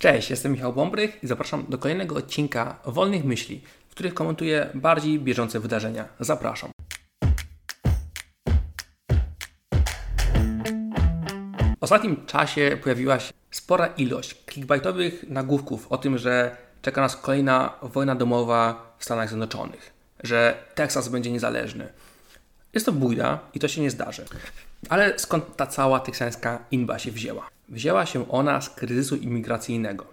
Cześć, jestem Michał Bąbrych i zapraszam do kolejnego odcinka Wolnych Myśli, w których komentuję bardziej bieżące wydarzenia. Zapraszam. W ostatnim czasie pojawiła się spora ilość clickbaitowych nagłówków o tym, że czeka nas kolejna wojna domowa w Stanach Zjednoczonych, że Teksas będzie niezależny. Jest to bójda i to się nie zdarzy. Ale skąd ta cała teksańska inba się wzięła? Wzięła się ona z kryzysu imigracyjnego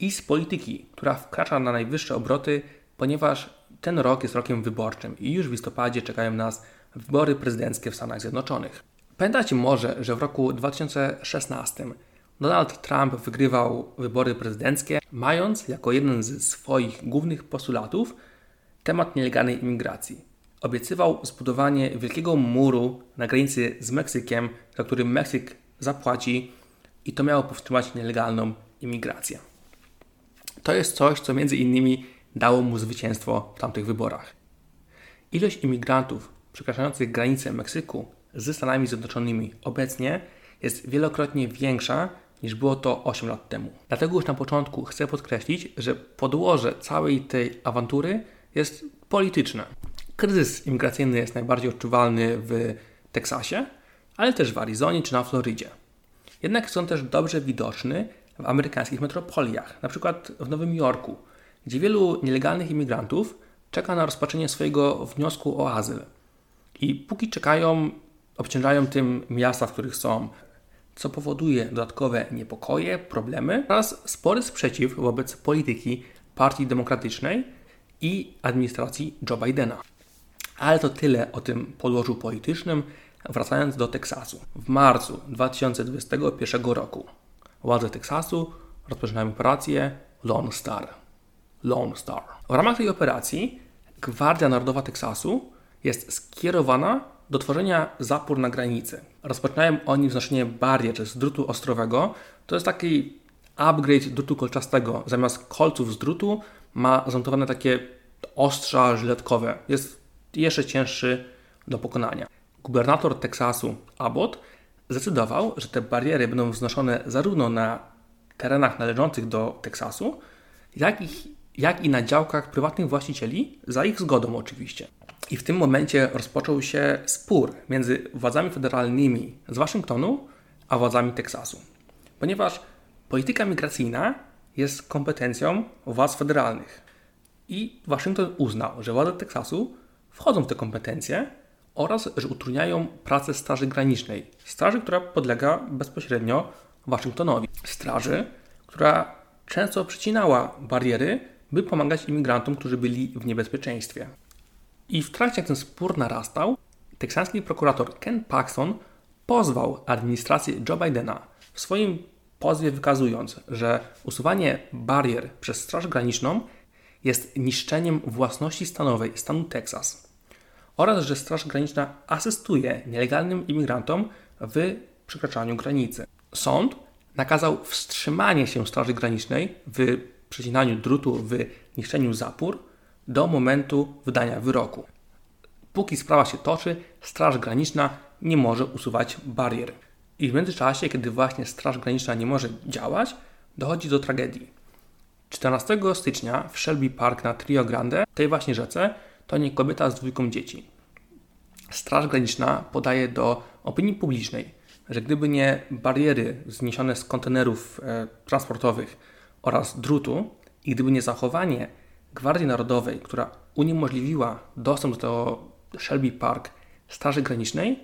i z polityki, która wkracza na najwyższe obroty, ponieważ ten rok jest rokiem wyborczym i już w listopadzie czekają nas wybory prezydenckie w Stanach Zjednoczonych. Pamiętacie może, że w roku 2016 Donald Trump wygrywał wybory prezydenckie, mając jako jeden ze swoich głównych postulatów temat nielegalnej imigracji. Obiecywał zbudowanie wielkiego muru na granicy z Meksykiem, za który Meksyk zapłaci i to miało powstrzymać nielegalną imigrację. To jest coś, co między innymi dało mu zwycięstwo w tamtych wyborach. Ilość imigrantów przekraczających granicę Meksyku ze Stanami Zjednoczonymi obecnie jest wielokrotnie większa niż było to 8 lat temu. Dlatego już na początku chcę podkreślić, że podłoże całej tej awantury jest polityczne. Kryzys imigracyjny jest najbardziej odczuwalny w Teksasie, ale też w Arizonie czy na Florydzie. Jednak są też dobrze widoczny w amerykańskich metropoliach, na przykład w Nowym Jorku, gdzie wielu nielegalnych imigrantów czeka na rozpatrzenie swojego wniosku o azyl. I póki czekają, obciążają tym miasta, w których są, co powoduje dodatkowe niepokoje, problemy oraz spory sprzeciw wobec polityki Partii Demokratycznej i administracji Joe Bidena. Ale to tyle o tym podłożu politycznym. Wracając do Teksasu. W marcu 2021 roku władze Teksasu rozpoczynają operację Lone Star. Lone Star. W ramach tej operacji Gwardia Narodowa Teksasu jest skierowana do tworzenia zapór na granicy. Rozpoczynają oni wznoszenie barier z drutu ostrowego. To jest taki upgrade drutu kolczastego. Zamiast kolców z drutu ma zamontowane takie ostrza żyletkowe. Jest jeszcze cięższy do pokonania. Gubernator Teksasu Abbott zdecydował, że te bariery będą wznoszone zarówno na terenach należących do Teksasu, jak i, jak i na działkach prywatnych właścicieli, za ich zgodą oczywiście. I w tym momencie rozpoczął się spór między władzami federalnymi z Waszyngtonu a władzami Teksasu, ponieważ polityka migracyjna jest kompetencją władz federalnych. I Waszyngton uznał, że władze Teksasu wchodzą w te kompetencje oraz że utrudniają pracę Straży Granicznej, straży, która podlega bezpośrednio Waszyngtonowi. Straży, która często przycinała bariery, by pomagać imigrantom, którzy byli w niebezpieczeństwie. I w trakcie jak ten spór narastał, teksański prokurator Ken Paxton pozwał administrację Joe Bidena w swoim pozwie wykazując, że usuwanie barier przez Straż Graniczną jest niszczeniem własności stanowej stanu Teksas oraz że Straż Graniczna asystuje nielegalnym imigrantom w przekraczaniu granicy. Sąd nakazał wstrzymanie się Straży Granicznej w przecinaniu drutu, w niszczeniu zapór do momentu wydania wyroku. Póki sprawa się toczy, Straż Graniczna nie może usuwać barier. I w międzyczasie, kiedy właśnie Straż Graniczna nie może działać, dochodzi do tragedii. 14 stycznia w Shelby Park na Trio Grande, tej właśnie rzece, to nie kobieta z dwójką dzieci. Straż Graniczna podaje do opinii publicznej, że gdyby nie bariery zniesione z kontenerów e, transportowych oraz drutu i gdyby nie zachowanie Gwardii Narodowej, która uniemożliwiła dostęp do Shelby Park Straży Granicznej,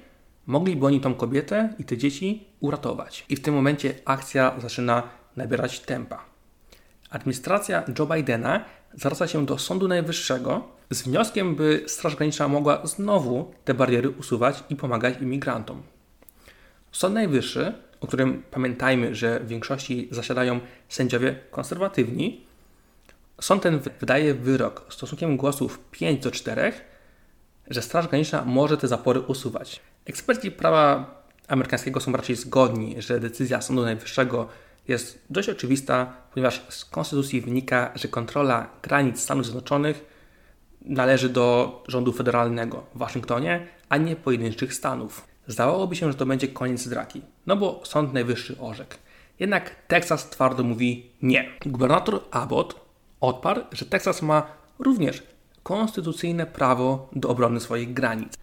mogliby oni tą kobietę i te dzieci uratować. I w tym momencie akcja zaczyna nabierać tempa. Administracja Joe Bidena zwraca się do Sądu Najwyższego z wnioskiem, by Straż Graniczna mogła znowu te bariery usuwać i pomagać imigrantom. Sąd Najwyższy, o którym pamiętajmy, że w większości zasiadają sędziowie konserwatywni, sąd ten wydaje wyrok stosunkiem głosów 5 do 4, że Straż Graniczna może te zapory usuwać. Eksperci prawa amerykańskiego są raczej zgodni, że decyzja Sądu Najwyższego jest dość oczywista, ponieważ z konstytucji wynika, że kontrola granic Stanów Zjednoczonych należy do rządu federalnego w Waszyngtonie, a nie pojedynczych stanów. Zdawałoby się, że to będzie koniec draki, no bo Sąd Najwyższy orzekł. Jednak Teksas twardo mówi nie. Gubernator Abbott odparł, że Teksas ma również konstytucyjne prawo do obrony swoich granic,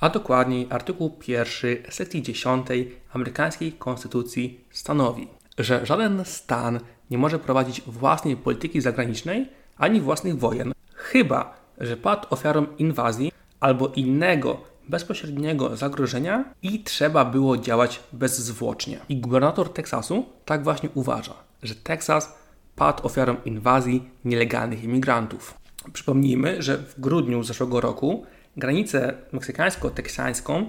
a dokładniej artykuł 1 sekcji 10 amerykańskiej konstytucji stanowi, że żaden stan nie może prowadzić własnej polityki zagranicznej ani własnych wojen, chyba że padł ofiarą inwazji albo innego bezpośredniego zagrożenia i trzeba było działać bezzwłocznie. I gubernator Teksasu tak właśnie uważa, że Teksas padł ofiarą inwazji nielegalnych imigrantów. Przypomnijmy, że w grudniu zeszłego roku granicę meksykańsko-teksańską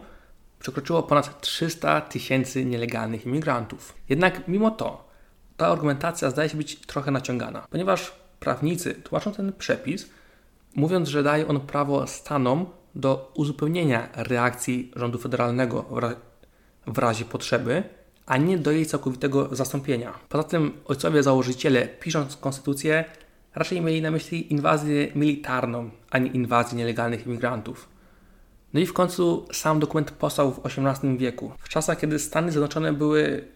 przekroczyło ponad 300 tysięcy nielegalnych imigrantów. Jednak mimo to ta argumentacja zdaje się być trochę naciągana, ponieważ prawnicy tłumaczą ten przepis, mówiąc, że daje on prawo stanom do uzupełnienia reakcji rządu federalnego w razie potrzeby, a nie do jej całkowitego zastąpienia. Poza tym ojcowie założyciele, pisząc konstytucję, raczej mieli na myśli inwazję militarną, a nie inwazję nielegalnych imigrantów. No i w końcu sam dokument powstał w XVIII wieku, w czasach, kiedy Stany Zjednoczone były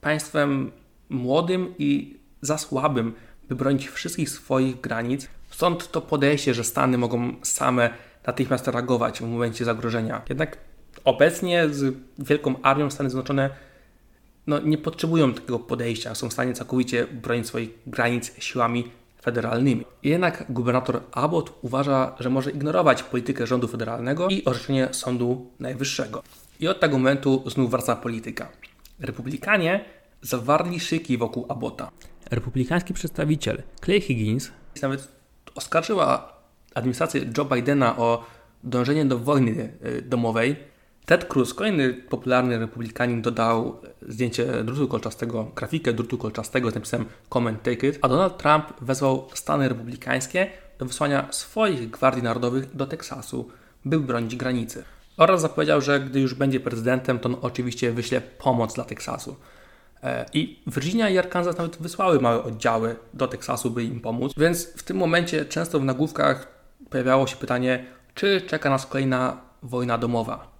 państwem młodym i za słabym, by bronić wszystkich swoich granic. Stąd to podejście, że Stany mogą same natychmiast reagować w momencie zagrożenia. Jednak obecnie z wielką armią Stany Zjednoczone no, nie potrzebują takiego podejścia, są w stanie całkowicie bronić swoich granic siłami federalnymi. Jednak gubernator Abbott uważa, że może ignorować politykę rządu federalnego i orzeczenie Sądu Najwyższego. I od tego momentu znów wraca polityka. Republikanie zawarli szyki wokół Abbotta. Republikański przedstawiciel Clay Higgins nawet oskarżyła administrację Joe Bidena o dążenie do wojny e, domowej. Ted Cruz, kolejny popularny republikanin, dodał zdjęcie drutu kolczastego, grafikę drutu kolczastego z napisem Come and take it, a Donald Trump wezwał Stany republikańskie do wysłania swoich gwardii narodowych do Teksasu, by bronić granicy. Oraz zapowiedział, że gdy już będzie prezydentem, to on oczywiście wyśle pomoc dla Teksasu. E, I Virginia i Arkansas nawet wysłały małe oddziały do Teksasu, by im pomóc. Więc w tym momencie często w nagłówkach pojawiało się pytanie, czy czeka nas kolejna wojna domowa.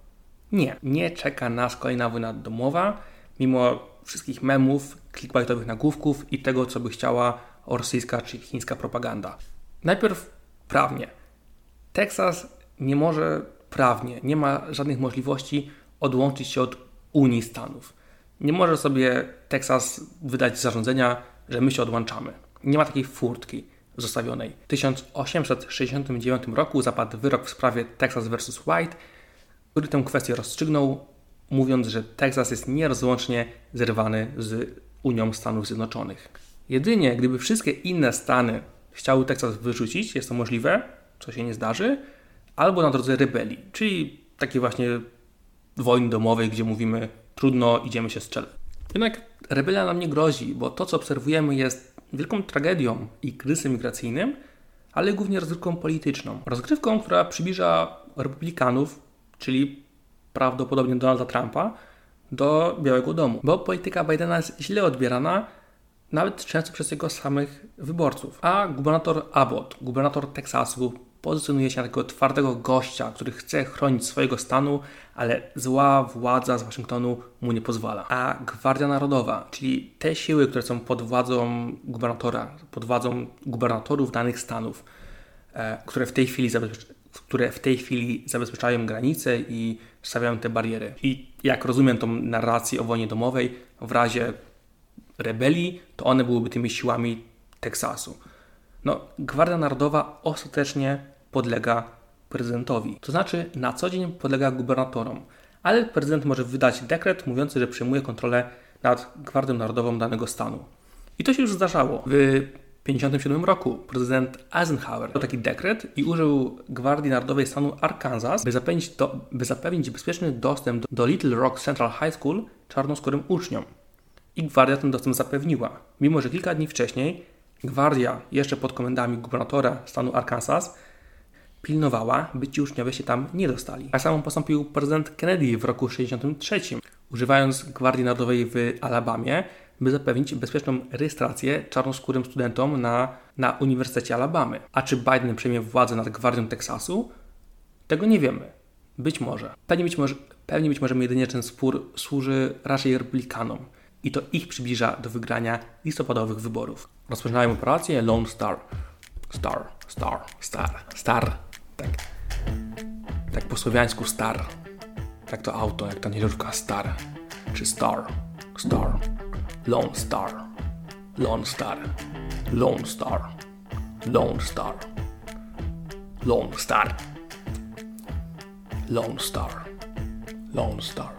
Nie, nie czeka nas kolejna wojna domowa, mimo wszystkich memów, clickbaitowych nagłówków i tego, co by chciała rosyjska czy chińska propaganda. Najpierw prawnie. Teksas nie może prawnie, nie ma żadnych możliwości odłączyć się od Unii Stanów. Nie może sobie Teksas wydać zarządzenia, że my się odłączamy. Nie ma takiej furtki zostawionej. W 1869 roku zapadł wyrok w sprawie Texas vs. White, który tę kwestię rozstrzygnął, mówiąc, że Teksas jest nierozłącznie zerwany z Unią Stanów Zjednoczonych. Jedynie gdyby wszystkie inne stany chciały Teksas wyrzucić, jest to możliwe, co się nie zdarzy, albo na drodze rebelii, czyli takiej właśnie wojny domowej, gdzie mówimy trudno, idziemy się strzelać. Jednak rebelia nam nie grozi, bo to, co obserwujemy, jest wielką tragedią i kryzysem migracyjnym, ale głównie rozgrywką polityczną. Rozgrywką, która przybliża republikanów, czyli prawdopodobnie Donalda Trumpa, do Białego Domu, bo polityka Bidena jest źle odbierana, nawet często przez jego samych wyborców. A gubernator Abbott, gubernator Teksasu, pozycjonuje się na takiego twardego gościa, który chce chronić swojego stanu, ale zła władza z Waszyngtonu mu nie pozwala. A Gwardia Narodowa, czyli te siły, które są pod władzą gubernatora, pod władzą gubernatorów danych stanów, które w tej chwili które w tej chwili zabezpieczają granice i stawiają te bariery. I jak rozumiem tą narrację o wojnie domowej, w razie rebelii, to one byłyby tymi siłami Teksasu. No, Gwardia Narodowa ostatecznie podlega prezydentowi. To znaczy na co dzień podlega gubernatorom, ale prezydent może wydać dekret mówiący, że przejmuje kontrolę nad Gwardią Narodową danego stanu. I to się już zdarzało. W 1957 roku prezydent Eisenhower dał taki dekret i użył Gwardii Narodowej stanu Arkansas, by zapewnić, do, by zapewnić bezpieczny dostęp do, do Little Rock Central High School czarnoskórym uczniom. I gwardia ten dostęp zapewniła, mimo że kilka dni wcześniej gwardia, jeszcze pod komendami gubernatora stanu Arkansas, pilnowała, by ci uczniowie się tam nie dostali. Tak samo postąpił prezydent Kennedy w roku 1963, używając Gwardii Narodowej w Alabamie, by zapewnić bezpieczną rejestrację czarnoskórym studentom na, na Uniwersytecie Alabamy. A czy Biden przejmie władzę nad Gwardią Teksasu? Tego nie wiemy. Być może. Pewnie być może, pewnie być może jedynie ten spór służy raczej republikanom. i to ich przybliża do wygrania listopadowych wyborów. Rozpoczynają operację Lone Star. Star, Star, Star, Star. Tak. Tak po słowiańsku Star. Tak to auto, jak ta nieżówka Star. Czy Star, Star, Lone Star, Lone Star, Lone Star, Lone Star, Lone Star, Lone Star, Lone Star.